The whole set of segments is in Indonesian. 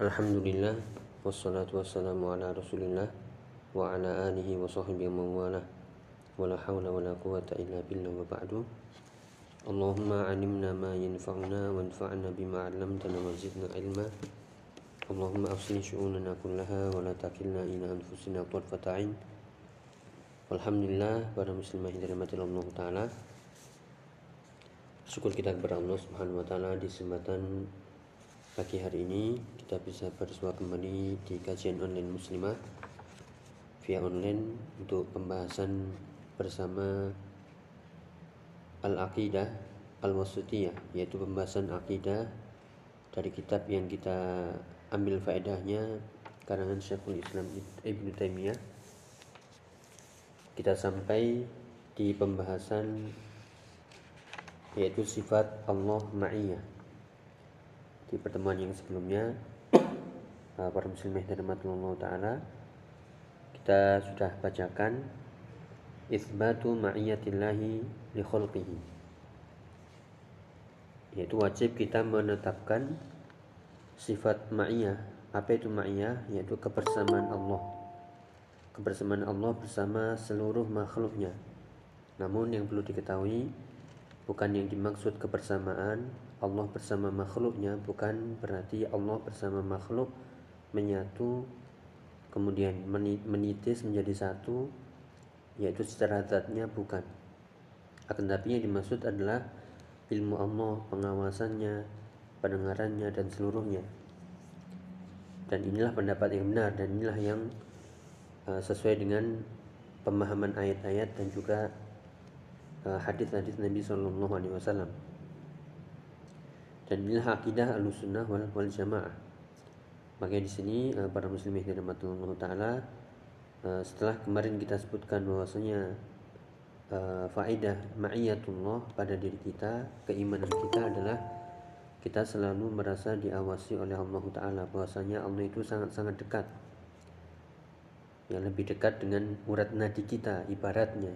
Alhamdulillah Wassalatu wassalamu ala rasulillah Wa ala alihi wa sahbihi wa mawala Wa la hawla wa la quwata illa billah wa ba'du. Allahumma alimna ma Wa zidna ilma. Allahumma afsini syu'unana kullaha Wa la takilna ila anfusina tarfata'in Alhamdulillah para muslimah dirahmati Allah Ta'ala. Syukur kita kepada Allah Subhanahu wa taala di kesempatan pagi hari ini kita bisa bersua kembali di kajian online muslimah via online untuk pembahasan bersama Al-Aqidah Al-Wasitiyah yaitu pembahasan akidah dari kitab yang kita ambil faedahnya karangan Syekhul Islam Ibn Taimiyah. Kita sampai di pembahasan yaitu sifat Allah ma'iyah di pertemuan yang sebelumnya para muslimah dan Allah taala kita sudah bacakan isbatu ma'iyatillahi li khalqihi. Yaitu wajib kita menetapkan sifat ma'iyah. Apa itu ma'iyah? Yaitu kebersamaan Allah. Kebersamaan Allah bersama seluruh makhluknya. Namun yang perlu diketahui bukan yang dimaksud kebersamaan Allah bersama makhluknya bukan berarti Allah bersama makhluk menyatu kemudian menitis menjadi satu yaitu secara zatnya bukan. Akan tapi yang dimaksud adalah ilmu Allah pengawasannya pendengarannya dan seluruhnya. Dan inilah pendapat yang benar dan inilah yang uh, sesuai dengan pemahaman ayat-ayat dan juga Eh, hadis-hadis Nabi Shallallahu Alaihi Wasallam dan inilah akidah al-sunnah wal, wal jamaah. Makanya di sini uh, para muslimin Allah taala uh, setelah kemarin kita sebutkan bahwasanya uh, faedah ma'iyatullah pada diri kita keimanan kita adalah kita selalu merasa diawasi oleh Allah taala bahwasanya Allah itu sangat-sangat dekat. Yang lebih dekat dengan urat nadi kita ibaratnya.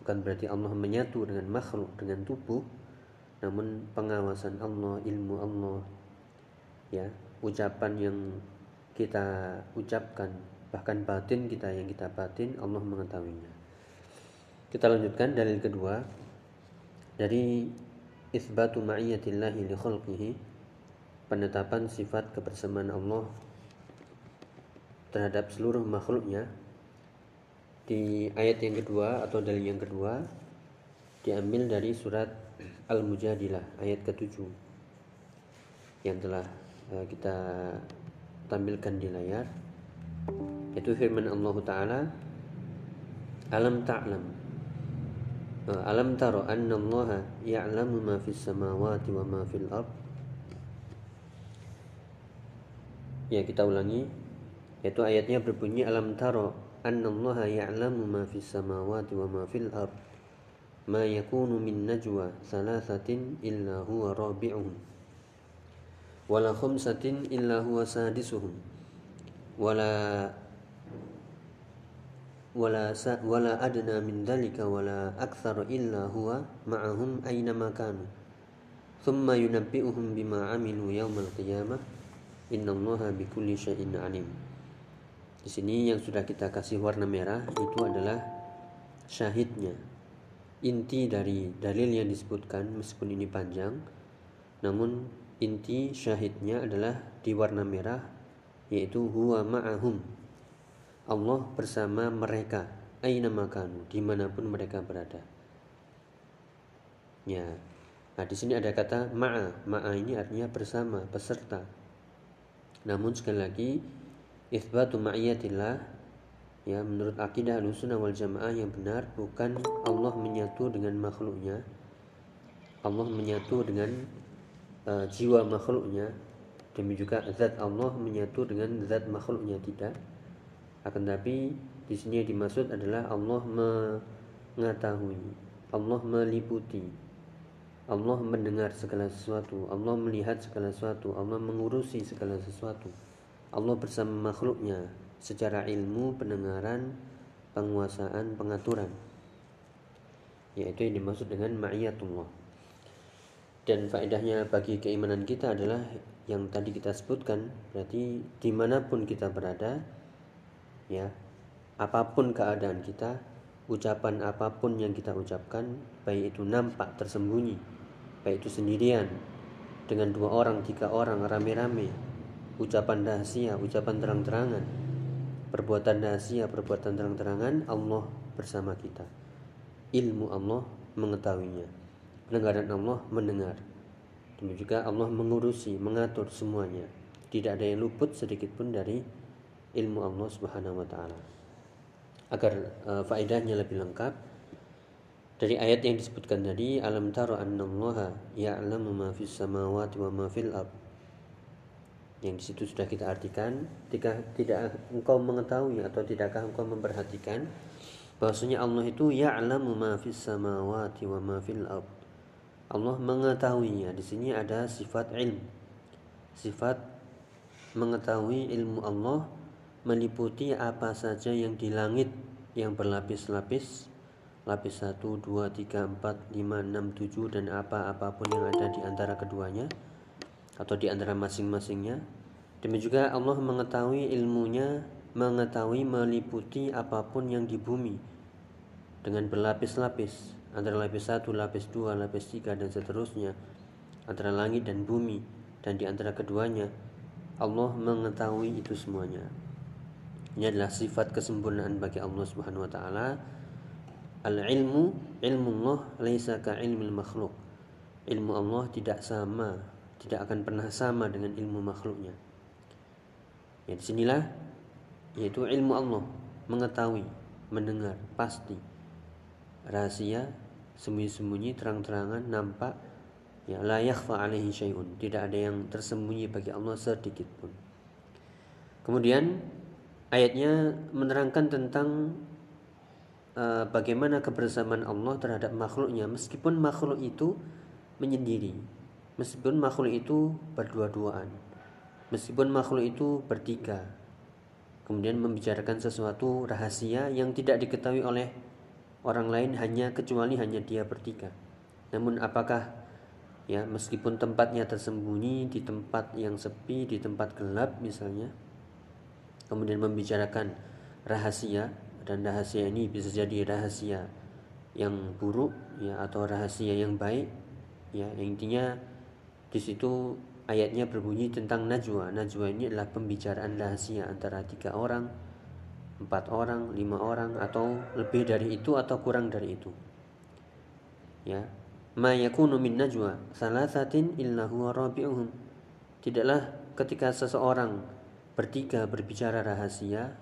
Bukan berarti Allah menyatu dengan makhluk dengan tubuh namun pengawasan Allah ilmu Allah ya ucapan yang kita ucapkan bahkan batin kita yang kita batin Allah mengetahuinya. Kita lanjutkan dalil kedua dari isbatu ma'iyatillahi li khalqihi penetapan sifat kebersamaan Allah terhadap seluruh makhluknya. Di ayat yang kedua atau dalil yang kedua diambil dari surat Al-Mujadilah ayat ke-7 yang telah eh, kita tampilkan di layar. Yaitu firman Allah taala alam ta'lam eh, alam taro anna Allah ya'lamu ma fis samawati wa ma fil ard? Ya kita ulangi. Yaitu ayatnya berbunyi alam taro anna Allah ya'lamu ma fis samawati wa ma fil ard? ما يكون من نجوى ثلاثة إلا هو رابعهم ولا خمسة إلا هو سادسهم ولا ولا ولا أدنى من ذلك ولا أكثر إلا هو معهم أينما كانوا ثم ينبئهم بما عملوا يوم القيامة إن الله بكل شيء عليم Di sini yang sudah kita kasih warna merah itu adalah syahidnya. Inti dari dalil yang disebutkan meskipun ini panjang, namun inti syahidnya adalah di warna merah yaitu huwa ma'ahum. Allah bersama mereka aina makanu di mana pun mereka berada. Ya. Nah, di sini ada kata ma'a. Ma'a ini artinya bersama, peserta. Namun sekali lagi Isbatu ma'iyatillah ya menurut akidah sunnah wal jamaah yang benar bukan Allah menyatu dengan makhluknya. Allah menyatu dengan uh, jiwa makhluknya. Demi juga zat Allah menyatu dengan zat makhluknya tidak. Akan tapi di sini yang dimaksud adalah Allah mengetahui Allah meliputi Allah mendengar segala sesuatu Allah melihat segala sesuatu Allah mengurusi segala sesuatu. Allah bersama makhluknya secara ilmu, pendengaran, penguasaan, pengaturan. Yaitu yang dimaksud dengan ma'iyatullah. dan faedahnya bagi keimanan kita adalah yang tadi kita sebutkan berarti di mana pun kita berada ya apa pun keadaan kita ucapan apa pun yang kita ucapkan baik itu nampak tersembunyi baik itu sendirian dengan dua orang tiga orang rame-rame ucapan rahasia ucapan terang-terangan perbuatan rahasia perbuatan terang-terangan Allah bersama kita. Ilmu Allah mengetahuinya. Pendengaran Allah mendengar. Demikian juga Allah mengurusi mengatur semuanya. Tidak ada yang luput sedikit pun dari ilmu Allah Subhanahu wa taala. Agar uh, faedahnya lebih lengkap dari ayat yang disebutkan tadi alam taro annallaha ya'lamu ma fis samawati wa ma fil ard yang di situ sudah kita artikan tidak tidak engkau mengetahui atau tidakkah engkau memperhatikan bahwasanya Allah itu ya'lamu ma fis samawati wa ma fil Allah mengetahuinya. Di sini ada sifat ilm. Sifat mengetahui ilmu Allah meliputi apa saja yang di langit yang berlapis-lapis lapis 1, 2, 3, 4, 5, 6, 7 dan apa-apapun yang ada di antara keduanya atau di antara masing-masingnya demikian juga Allah mengetahui ilmunya mengetahui meliputi apa pun yang di bumi dengan berlapis-lapis antara lapis 1, lapis 2, lapis 3 dan seterusnya antara langit dan bumi dan di antara keduanya Allah mengetahui itu semuanya ini adalah sifat kesempurnaan bagi Allah Subhanahu wa taala. Al-ilmu ilmu Allah laisa ka ilmil makhluk. Ilmu Allah tidak sama, tidak akan pernah sama dengan ilmu makhluknya. Ya di sinilah yaitu ilmu Allah mengetahui, mendengar, pasti rahasia, sembunyi-sembunyi, terang-terangan, nampak ya la yakhfa alaihi syai'un. Tidak ada yang tersembunyi bagi Allah sedikit pun. Kemudian ayatnya menerangkan tentang uh, bagaimana kebersamaan Allah terhadap makhluknya meskipun makhluk itu menyendiri meskipun makhluk itu berdua-duaan. Meskipun makhluk itu bertiga. Kemudian membicarakan sesuatu rahasia yang tidak diketahui oleh orang lain hanya kecuali hanya dia bertiga. Namun apakah ya meskipun tempatnya tersembunyi di tempat yang sepi di tempat gelap misalnya kemudian membicarakan rahasia dan rahasia ini bisa jadi rahasia yang buruk ya atau rahasia yang baik ya intinya di situ ayatnya berbunyi tentang najwa. Najwa ini adalah pembicaraan rahasia antara tiga orang empat orang lima orang atau lebih dari itu atau kurang dari itu. Ya. Ma yakunu min najwa salasatin illa huwa rabi'uhum. Tidaklah ketika seseorang bertiga berbicara rahasia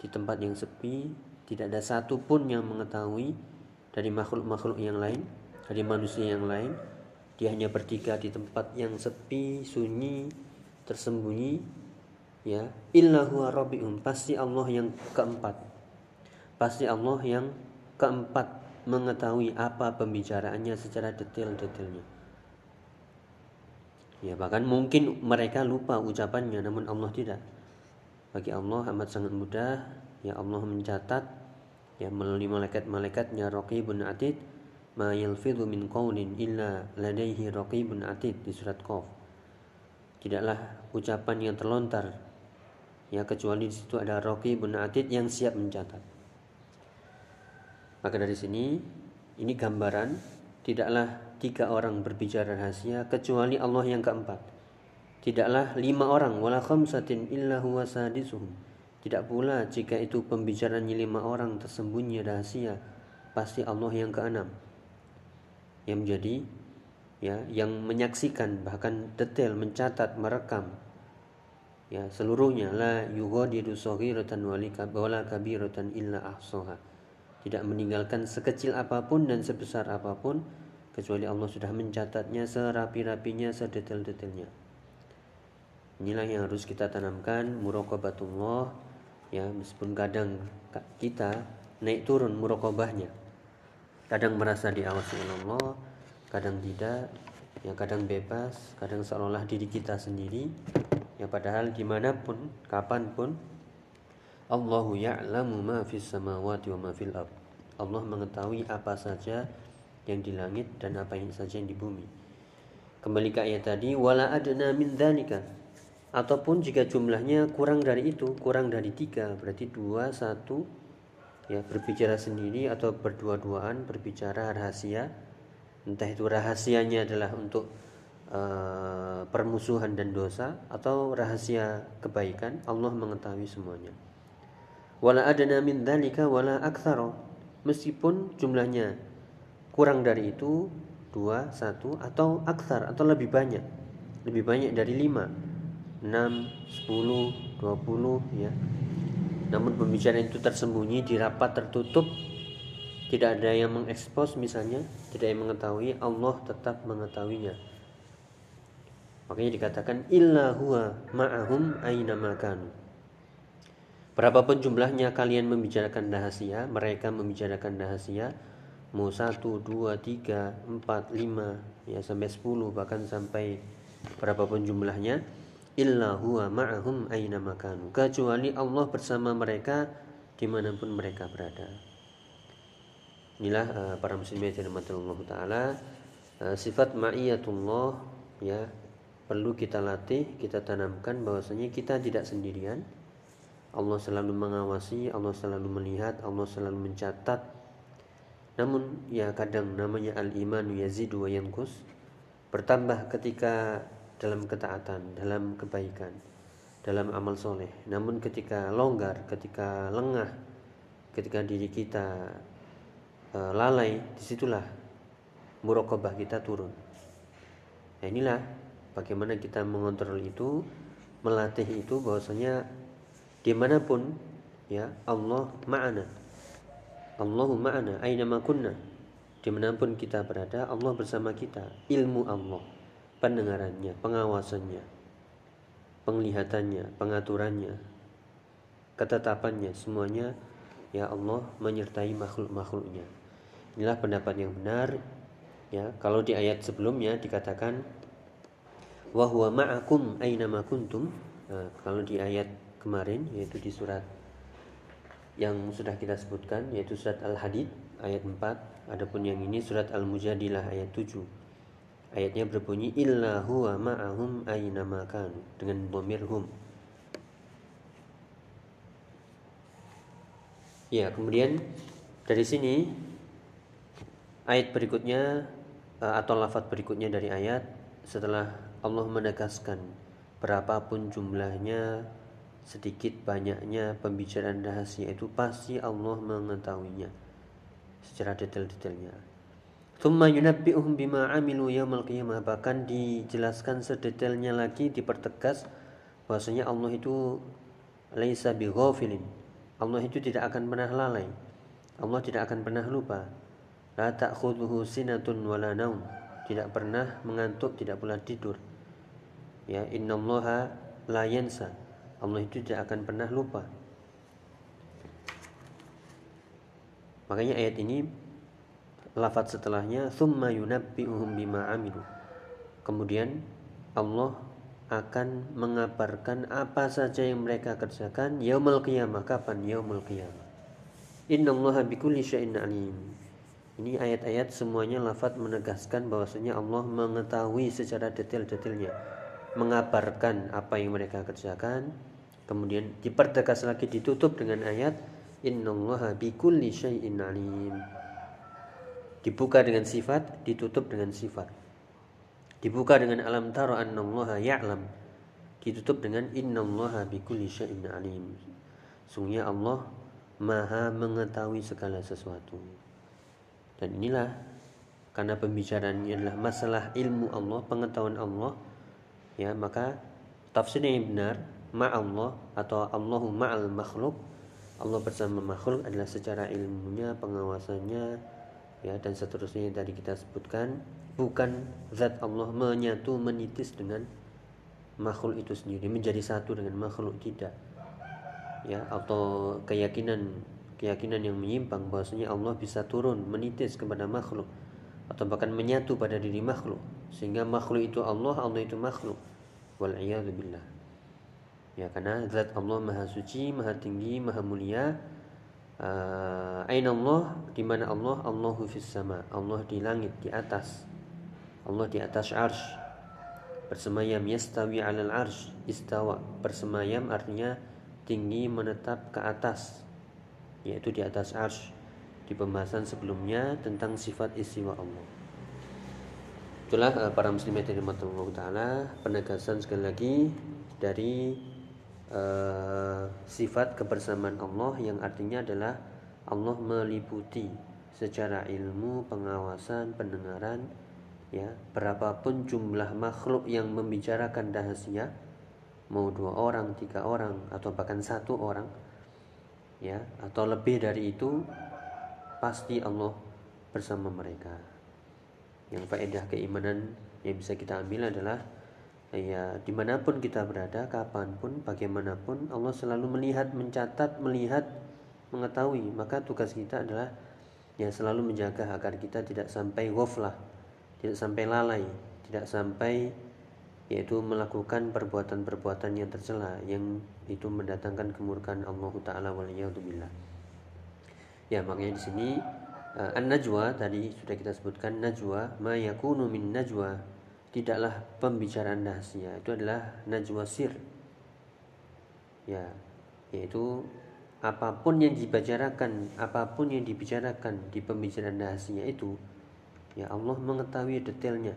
di tempat yang sepi, tidak ada satu pun yang mengetahui dari makhluk-makhluk yang lain, dari manusia yang lain. Dia hanya bertiga di tempat yang sepi, sunyi, tersembunyi, ya. Illa huwa rabbium, pasti Allah yang keempat. Pasti Allah yang keempat mengetahui apa pembicaraannya secara detail-detailnya. Ya, bahkan mungkin mereka lupa ucapannya namun Allah tidak. Bagi Allah amat sangat mudah. Ya Allah mencatat ya melalui malaikat-malaikatnya Raqibun Atid ma yalfidhu min qawlin illa ladaihi raqibun atid di surat Qaf. Tidaklah ucapan yang terlontar ya kecuali di situ ada raqibun atid yang siap mencatat. Maka dari sini ini gambaran tidaklah tiga orang berbicara rahasia kecuali Allah yang keempat. Tidaklah lima orang wala khamsatin illa huwa sadisuhum. Tidak pula jika itu pembicaranya lima orang tersembunyi rahasia, pasti Allah yang keenam. Yang menjadi ya yang menyaksikan bahkan detail mencatat merekam. Ya seluruhnya la yughadiru saghiratan wala kabiratan illa ahsaha. Tidak meninggalkan sekecil apa pun dan sebesar apa pun kecuali Allah sudah mencatatnya serapi-rapinya sedetail-detailnya. Inilah yang harus kita tanamkan muraqabatullah. Ya meskipun kadang kita naik turun muraqabahnya kadang merasa diawasi oleh Allah kadang tidak ya kadang bebas kadang seolah-olah diri kita sendiri. Ya padahal di mana pun kapan pun Allahu ya'lamu ma fis samawati wa ma fil ard. Allah mengetahui apa saja yang di langit dan apa yang saja yang di bumi. kembali ke ayat tadi wala adna min dzalika. Ataupun jika jumlahnya kurang dari itu kurang dari tiga berarti dua satu ya berbicara sendiri atau berdua-duaan berbicara rahasia entah itu rahasianya adalah untuk uh, permusuhan dan dosa atau rahasia kebaikan Allah mengetahui semuanya. Wala adana min dzalika wala aktsara. Meskipun jumlahnya kurang dari itu dua satu atau aksar atau lebih banyak lebih banyak dari lima enam sepuluh dua puluh ya namun pembicaraan itu tersembunyi di rapat tertutup. Tidak ada yang mengekspos misalnya tidak yang mengetahui Allah tetap mengetahuinya. Makanya dikatakan illa huwa ma'ahum aina makanu berapapun jumlahnya kalian membicarakan rahasia mereka membicarakan rahasia. Mau satu dua tiga empat lima ya sampai sepuluh bahkan sampai berapapun jumlahnya illa huwa ma'ahum aina makanu. Kecuali Allah bersama mereka di mana pun mereka berada. Inilah uh, para muslimin yang Allah taala. Uh, sifat ma'iyatullah ya perlu kita latih kita tanamkan bahwasanya kita tidak sendirian. Allah selalu mengawasi Allah selalu melihat Allah selalu mencatat. Namun ya kadang namanya al-iman yazidu wa yankus bertambah ketika dalam ketaatan dalam kebaikan dalam amal soleh namun ketika longgar ketika lengah ketika diri kita uh, lalai, di situlah murokobah kita turun. Nah inilah bagaimana kita mengontrol itu, melatih itu bahwasanya di mana pun ya Allah ma'ana. Allahu ma'ana aina kunna. Di mana pun kita berada, Allah bersama kita. Ilmu Allah, pendengarannya, pengawasannya, penglihatannya, pengaturannya, ketetapannya, semuanya ya Allah menyertai makhluk-makhluknya. Inilah pendapat yang benar. Ya, kalau di ayat sebelumnya dikatakan wa huwa ma'akum aina kuntum. Nah, kalau di ayat kemarin yaitu di surat yang sudah kita sebutkan yaitu surat Al-Hadid ayat 4, adapun yang ini surat Al-Mujadilah ayat 7. Ayatnya berbunyi illa huwa ma'ahum aina dengan dhamir hum. Ya, kemudian dari sini ayat berikutnya eh, atau lafaz berikutnya dari ayat setelah Allah menegaskan berapapun jumlahnya sedikit banyaknya pembicaraan rahasia itu pasti Allah mengetahuinya secara detail-detailnya. Thumma yunabbi'uhum bima amilu yaumal qiyamah bahkan dijelaskan sedetailnya lagi dipertegas bahwasanya Allah itu laisa bighafilin. Allah itu tidak akan pernah lalai. Allah tidak akan pernah lupa La ta'khudhuhu sinatun wala naum. Tidak pernah mengantuk, tidak pula tidur. Ya, innallaha la yansa. Allah itu tidak akan pernah lupa. Makanya ayat ini lafaz setelahnya thumma yunabbi'uhum bima amilu. Kemudian Allah akan mengabarkan apa saja yang mereka kerjakan yaumul qiyamah kapan yaumul qiyamah. Innallaha bikulli syai'in alim. Ini ayat-ayat semuanya lafaz menegaskan bahwasanya Allah mengetahui secara detail-detailnya, mengabarkan apa yang mereka kerjakan, kemudian dipertegas lagi ditutup dengan ayat innallaha bikulli syai'in alim. Dibuka dengan sifat, ditutup dengan sifat. Dibuka dengan alam taro annallaha ya'lam. Ditutup dengan innallaha bikulli syai'in alim. Sungguhnya Allah Maha mengetahui segala sesuatu. Dan inilah karena pembicaraan ini adalah masalah ilmu Allah, pengetahuan Allah, ya maka tafsirnya yang benar ma Allah atau Allahu ma'al makhluk Allah bersama makhluk adalah secara ilmunya, pengawasannya, ya dan seterusnya yang tadi kita sebutkan bukan zat Allah menyatu menitis dengan makhluk itu sendiri menjadi satu dengan makhluk tidak. Ya atau keyakinan keyakinan yang menyimpang bahwasanya Allah bisa turun menitis kepada makhluk atau bahkan menyatu pada diri makhluk sehingga makhluk itu Allah Allah itu makhluk. Wal ya karena zat Allah maha suci maha tinggi maha mulia uh, aina Allah? Di mana Allah? Allahu fis sama. Allah di langit di atas. Allah di atas arsh. Bersemayam yastawi 'alal arsh. Istawa. Bersemayam artinya tinggi menetap ke atas yaitu di atas arsh. Di pembahasan sebelumnya tentang sifat istiwa Allah. Itulah uh, para muslimin dari Allah taala penegasan sekali lagi dari uh, sifat kebersamaan Allah yang artinya adalah Allah meliputi secara ilmu, pengawasan, pendengaran, ya. Berapapun jumlah makhluk yang membicarakan rahasia mau dua orang tiga orang atau bahkan satu orang ya atau lebih dari itu pasti Allah bersama mereka. Yang faedah keimanan yang bisa kita ambil adalah ya di mana pun kita berada kapan pun bagaimanapun Allah selalu melihat mencatat melihat mengetahui maka tugas kita adalah ya selalu menjaga agar kita tidak sampai ghaflah tidak sampai lalai, tidak sampai yaitu melakukan perbuatan-perbuatan yang tercela yang itu mendatangkan kemurkaan Allah taala waliyadzubillah. Ya, makanya di sini uh, an-najwa tadi sudah kita sebutkan najwa ma yakunu min najwa tidaklah pembicaraan rahasia itu adalah najwa sir. Ya, yaitu apa pun yang dibicarakan, apa pun yang dibicarakan di pembicaraan rahasia itu ya Allah mengetahui detailnya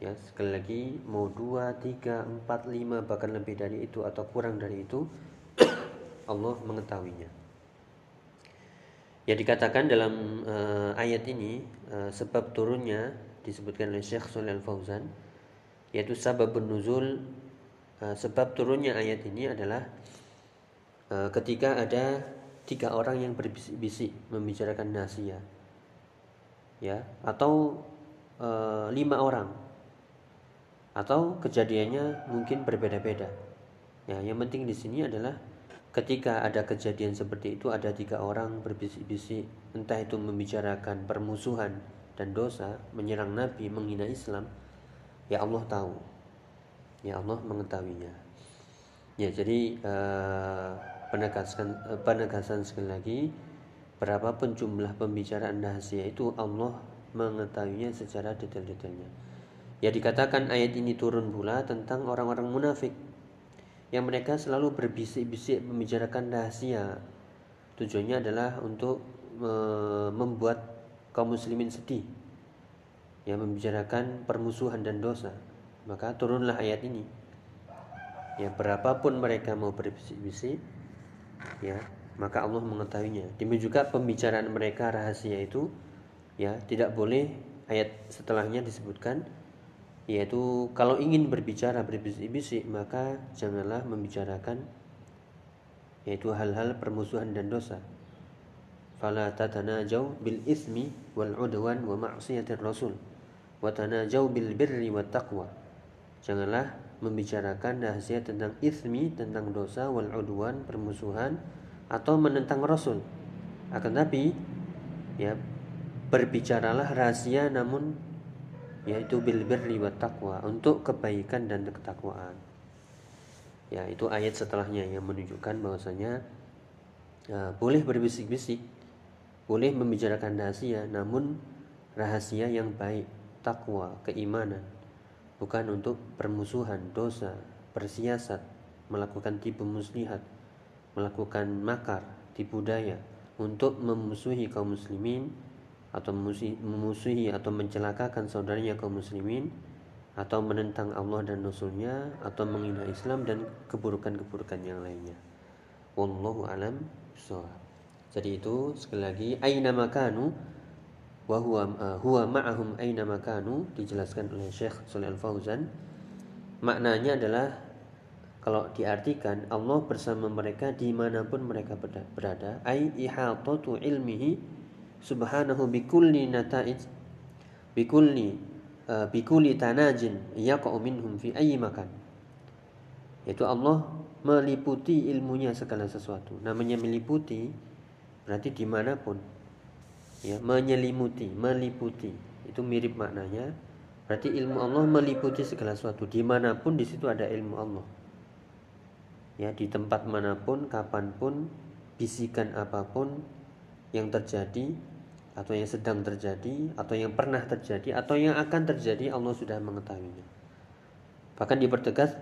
ya sekali lagi mau dua tiga empat lima bahkan lebih dari itu atau kurang dari itu Allah mengetahuinya ya dikatakan dalam uh, ayat ini uh, sebab turunnya disebutkan oleh Syekh Al Fauzan yaitu sebab nuzul uh, sebab turunnya ayat ini adalah uh, ketika ada tiga orang yang berbisik-bisik membicarakan nasihat ya atau e, lima orang atau kejadiannya mungkin berbeda-beda ya. Yang penting di sini adalah ketika ada kejadian seperti itu ada tiga orang berbisik-bisik entah itu membicarakan permusuhan dan dosa menyerang Nabi menghina Islam ya Allah tahu ya Allah mengetahuinya ya jadi uh, penegasan uh, penegasan sekali lagi berapapun jumlah pembicaraan rahasia itu Allah mengetahuinya secara detail-detailnya. Ya dikatakan ayat ini turun pula tentang orang-orang munafik yang mereka selalu berbisik-bisik membicarakan rahasia. Tujuannya adalah untuk membuat kaum muslimin sedih. Ya membicarakan permusuhan dan dosa. Maka turunlah ayat ini. Ya berapapun mereka mau berbisik-bisik ya maka Allah mengetahuinya. Demikian juga pembicaraan mereka rahasia itu ya tidak boleh ayat setelahnya disebutkan yaitu kalau ingin berbicara berbisik-bisik maka janganlah membicarakan yaitu hal-hal permusuhan dan dosa. Fala tatanajau bil ismi wal udwan wa ma'siyatir rasul wa tanajau bil birri wat taqwa. Janganlah membicarakan rahasia tentang ismi, tentang dosa wal udwan, permusuhan atau menentang Rasul. Akan tapi ya berbicaralah rahasia namun yaitu bil birri wa taqwa untuk kebaikan dan ketakwaan. Ya, itu ayat setelahnya yang menunjukkan bahwasanya ya, boleh berbisik-bisik, boleh membicarakan rahasia namun rahasia yang baik, takwa, keimanan, bukan untuk permusuhan, dosa, persiasat, melakukan tipu muslihat, melakukan makar, tipu daya untuk memusuhi kaum muslimin atau memusuhi, atau mencelakakan saudaranya kaum muslimin atau menentang Allah dan Rasulnya atau menghina Islam dan keburukan-keburukan yang lainnya. Wallahu alam bishawab. Jadi itu sekali lagi aina makanu? Wa huwa uh, huwa ma'ahum aina makanu? dijelaskan oleh Syekh Shalih Al Fauzan. Maknanya adalah kalau diartikan Allah bersama mereka di mana pun mereka berada. Ai ihatatu ilmihi subhanahu bikulli nata'ij bikulli uh, bikulli tanajin yaqa'u minhum fi ayyi makan. Yaitu Allah meliputi ilmunya segala sesuatu. Namanya meliputi berarti di mana pun. Ya menyelimuti meliputi. Itu mirip maknanya. Berarti ilmu Allah meliputi segala sesuatu. Di mana pun di situ ada ilmu Allah. Ya di tempat mana pun kapan pun bisikan apa pun yang terjadi atau yang sedang terjadi atau yang pernah terjadi atau yang akan terjadi Allah sudah mengetahuinya. Bahkan dipertegas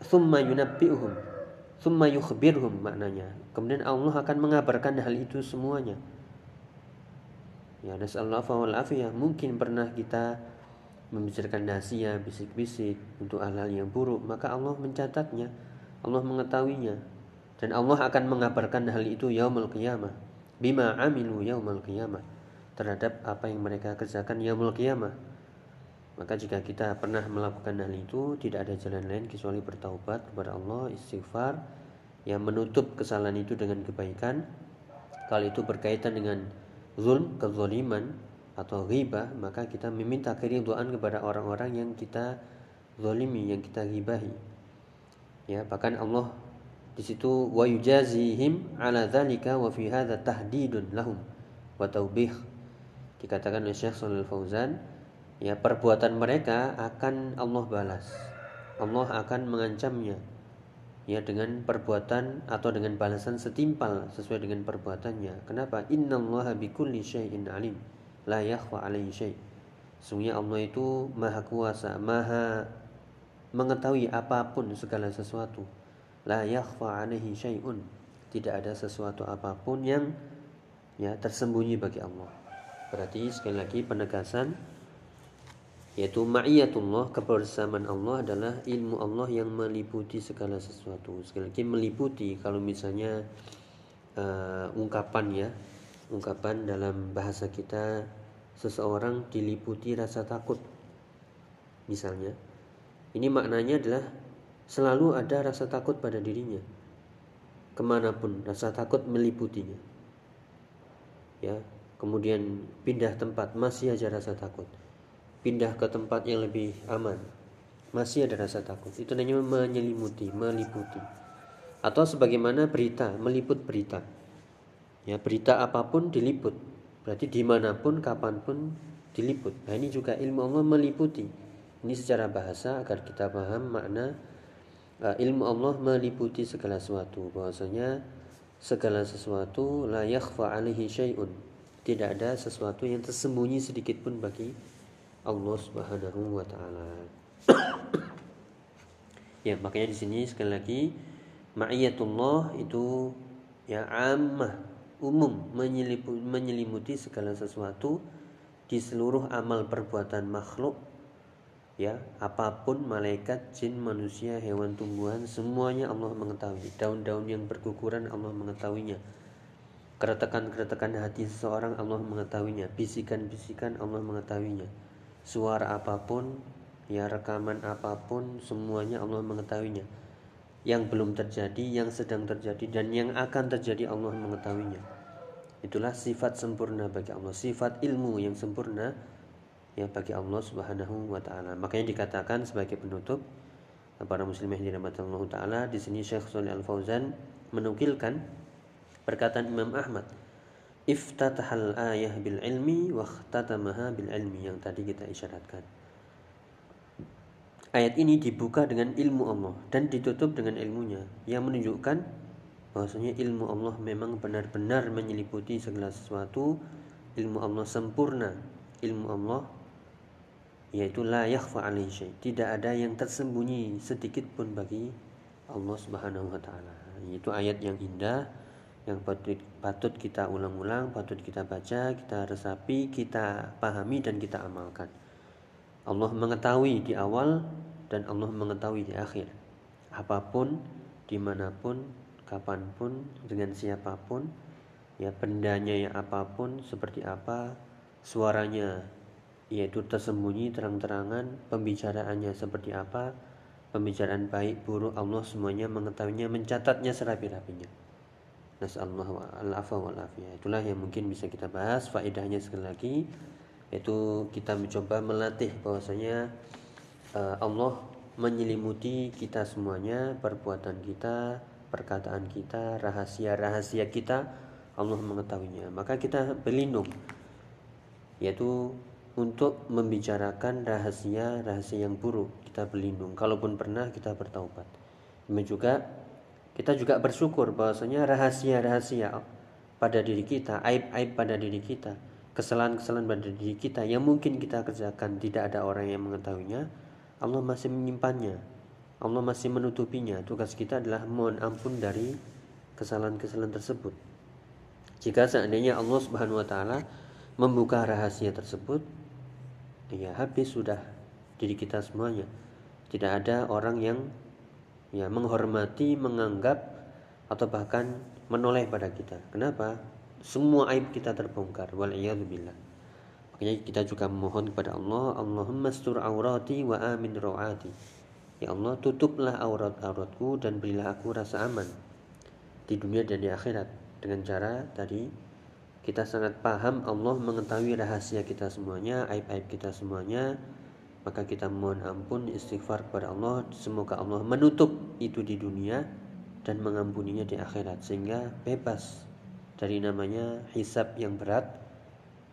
summa yunabbi'uhum summa yukhbirhum maknanya. Kemudian Allah akan mengabarkan hal itu semuanya. Ya, nasallahu afiyah. Mungkin pernah kita membicarakan nasihat, bisik-bisik untuk hal-hal yang buruk, maka Allah mencatatnya, Allah mengetahuinya, dan Allah akan mengabarkan hal itu yaumul qiyamah, bima amilu yaumul qiyamah terhadap apa yang mereka kerjakan yaumul qiyamah. Maka jika kita pernah melakukan hal itu, tidak ada jalan lain kecuali bertaubat kepada Allah, istighfar, yang menutup kesalahan itu dengan kebaikan. Kalau itu berkaitan dengan zulm, kezaliman atau ghibah, maka kita meminta keridhaan kepada orang-orang yang kita zalimi, yang kita ghibahi. Ya, bahkan Allah di situ wa yujazihim ala dzalika wa fi hadza tahdidun lahum wa taubih. Dikatakan oleh Syekh Shalal Fauzan, ya perbuatan mereka akan Allah balas. Allah akan mengancamnya ya dengan perbuatan atau dengan balasan setimpal sesuai dengan perbuatannya. Kenapa? Innallaha bikulli syai'in alim. La yakhfa alaihi syai'. Sungguhnya Allah itu maha kuasa, maha mengetahui apa pun segala sesuatu. La yakhfa alaihi syai'un. Tidak ada sesuatu apa pun yang ya tersembunyi bagi Allah. Berarti sekali lagi penegasan yaitu ma'iyatullah kebersamaan Allah adalah ilmu Allah yang meliputi segala sesuatu. Sekali lagi meliputi. Kalau misalnya uh, ungkapan ya ungkapan dalam bahasa kita seseorang diliputi rasa takut misalnya. Ini maknanya adalah selalu ada rasa takut pada dirinya. Ke mana pun rasa takut meliputinya. Ya kemudian pindah tempat masih aja rasa takut pindah ke tempat yang lebih aman. Masih ada rasa takut. Itu namanya menyelimuti meliputi. Atau sebagaimana berita meliput berita. Ya berita apa pun diliput. Berarti di mana pun kapan pun diliput. Nah ini juga ilmu Allah meliputi. Ini secara bahasa agar kita paham makna uh, ilmu Allah meliputi segala sesuatu. Bahwasanya segala sesuatu la yakhfa alaihi syai'un. Tidak ada sesuatu yang tersembunyi sedikit pun bagi Allah Subhanahu wa taala. ya, makanya di sini sekali lagi ma'iyatullah itu ya ammah umum menyelimuti, segala sesuatu di seluruh amal perbuatan makhluk ya apa pun malaikat jin manusia hewan tumbuhan semuanya Allah mengetahui. Daun-daun yang berguguran Allah mengetahuinya. Keretakan-keretakan hati seseorang Allah mengetahuinya. Bisikan-bisikan Allah mengetahuinya suara apa pun, ya rekaman apa pun, semuanya Allah mengetahuinya. Yang belum terjadi, yang sedang terjadi, dan yang akan terjadi Allah mengetahuinya. Itulah sifat sempurna bagi Allah, sifat ilmu yang sempurna ya bagi Allah Subhanahu wa taala. Makanya dikatakan sebagai penutup para muslimah dirahmati Allah taala di sini Syekh Shalih Al Fauzan menukilkan perkataan Imam Ahmad iftatahal ayah bil ilmi wa bil ilmi yang tadi kita isyaratkan. Ayat ini dibuka dengan ilmu Allah dan ditutup dengan ilmunya yang menunjukkan bahwasanya ilmu Allah memang benar-benar menyeliputi segala sesuatu. Ilmu Allah sempurna. Ilmu Allah yaitu la yakhfa alaihi Tidak ada yang tersembunyi sedikit pun bagi Allah Subhanahu wa taala. Itu ayat yang indah yang patut, kita ulang-ulang, patut kita baca, kita resapi, kita pahami dan kita amalkan. Allah mengetahui di awal dan Allah mengetahui di akhir. Apa pun, di mana pun, kapan pun, dengan siapa pun, ya bendanya ya apa pun, seperti apa, suaranya yaitu tersembunyi terang-terangan, pembicaraannya seperti apa, pembicaraan baik buruk Allah semuanya mengetahuinya, mencatatnya serapi-rapinya. Nasallahu al-afwa wal afiyah. Itulah yang mungkin bisa kita bahas faedahnya sekali lagi yaitu kita mencoba melatih bahwasanya uh, Allah menyelimuti kita semuanya, perbuatan kita, perkataan kita, rahasia-rahasia kita Allah mengetahuinya. Maka kita berlindung yaitu untuk membicarakan rahasia-rahasia yang buruk kita berlindung. Kalaupun pernah kita bertaubat. Demikian juga kita juga bersyukur bahwasanya rahasia-rahasia pada diri kita, aib-aib pada diri kita, kesalahan-kesalahan pada diri kita yang mungkin kita kerjakan tidak ada orang yang mengetahuinya, Allah masih menyimpannya. Allah masih menutupinya. Tugas kita adalah mohon ampun dari kesalahan-kesalahan tersebut. Jika seandainya Allah Subhanahu wa taala membuka rahasia tersebut ya habis sudah diri kita semuanya. Tidak ada orang yang ya menghormati menganggap atau bahkan menoleh pada kita. Kenapa? Semua aib kita terbongkar wal makanya kita juga memohon kepada Allah Allahumma stur aurati wa amin rawati ya Allah tutuplah aurat-auratku dan berilah aku rasa aman di dunia dan di akhirat. Dengan cara tadi kita sangat paham Allah mengetahui rahasia kita semuanya aib-aib kita semuanya maka kita mohon ampun istighfar kepada Allah. Semoga Allah menutup itu di dunia dan mengampuninya di akhirat sehingga bebas dari namanya hisab yang berat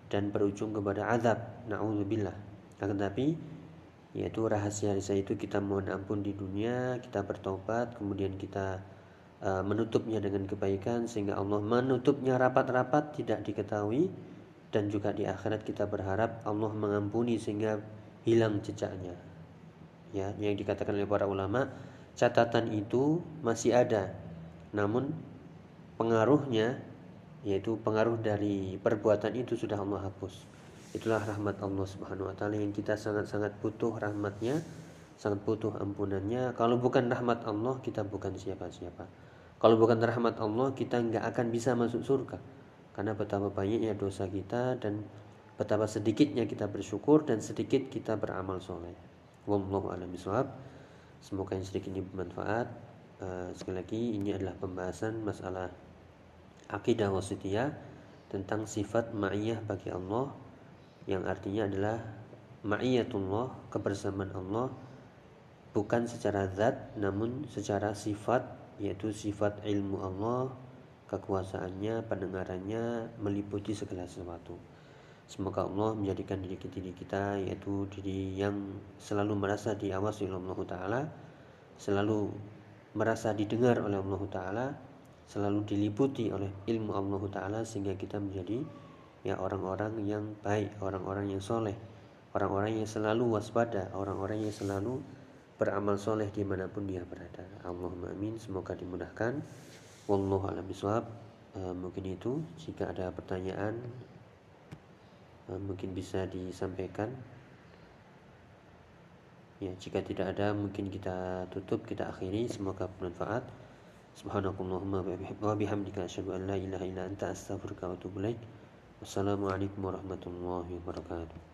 dan berujung kepada azab. Naudzubillah. Akan tapi yaitu rahasia-rahasia itu kita mohon ampun di dunia kita bertobat kemudian kita uh, menutupnya dengan kebaikan sehingga Allah menutupnya rapat-rapat tidak diketahui. Dan juga di akhirat kita berharap Allah mengampuni sehingga hilang jejaknya. Ya, yang dikatakan oleh para ulama, catatan itu masih ada. Namun pengaruhnya yaitu pengaruh dari perbuatan itu sudah Allah hapus. Itulah rahmat Allah Subhanahu wa taala yang kita sangat-sangat butuh rahmatnya, sangat butuh ampunannya. Kalau bukan rahmat Allah, kita bukan siapa-siapa. Kalau bukan rahmat Allah, kita nggak akan bisa masuk surga. Karena betapa banyaknya dosa kita dan betapa sedikitnya kita bersyukur dan sedikit kita beramal soleh. Wallahu a'lam. Semoga yang sedikit ini bermanfaat. Uh, sekali lagi ini adalah pembahasan masalah akidah wasitiyah tentang sifat ma'iyah bagi Allah yang artinya adalah ma'iyatullah kebersamaan Allah bukan secara zat namun secara sifat yaitu sifat ilmu Allah kekuasaannya pendengarannya meliputi segala sesuatu Semoga Allah menjadikan diri kita, diri kita yaitu diri yang selalu merasa diawasi oleh Allah Ta'ala Selalu merasa didengar oleh Allah Ta'ala Selalu diliputi oleh ilmu Allah Ta'ala Sehingga kita menjadi ya orang-orang yang baik, orang-orang yang soleh Orang-orang yang selalu waspada, orang-orang yang selalu beramal soleh di mana pun dia berada. Allahumma amin, semoga dimudahkan. Wallahu a'lam bishawab. Uh, mungkin itu. Jika ada pertanyaan mungkin bisa disampaikan. Ya jika tidak ada mungkin kita tutup kita akhiri. Semoga bermanfaat. Subhanakallahumma wa bihamdika asyhadu an la ilaha illa anta astaghfiruka wa atubu ilaik. Wassalamualaikum warahmatullahi wabarakatuh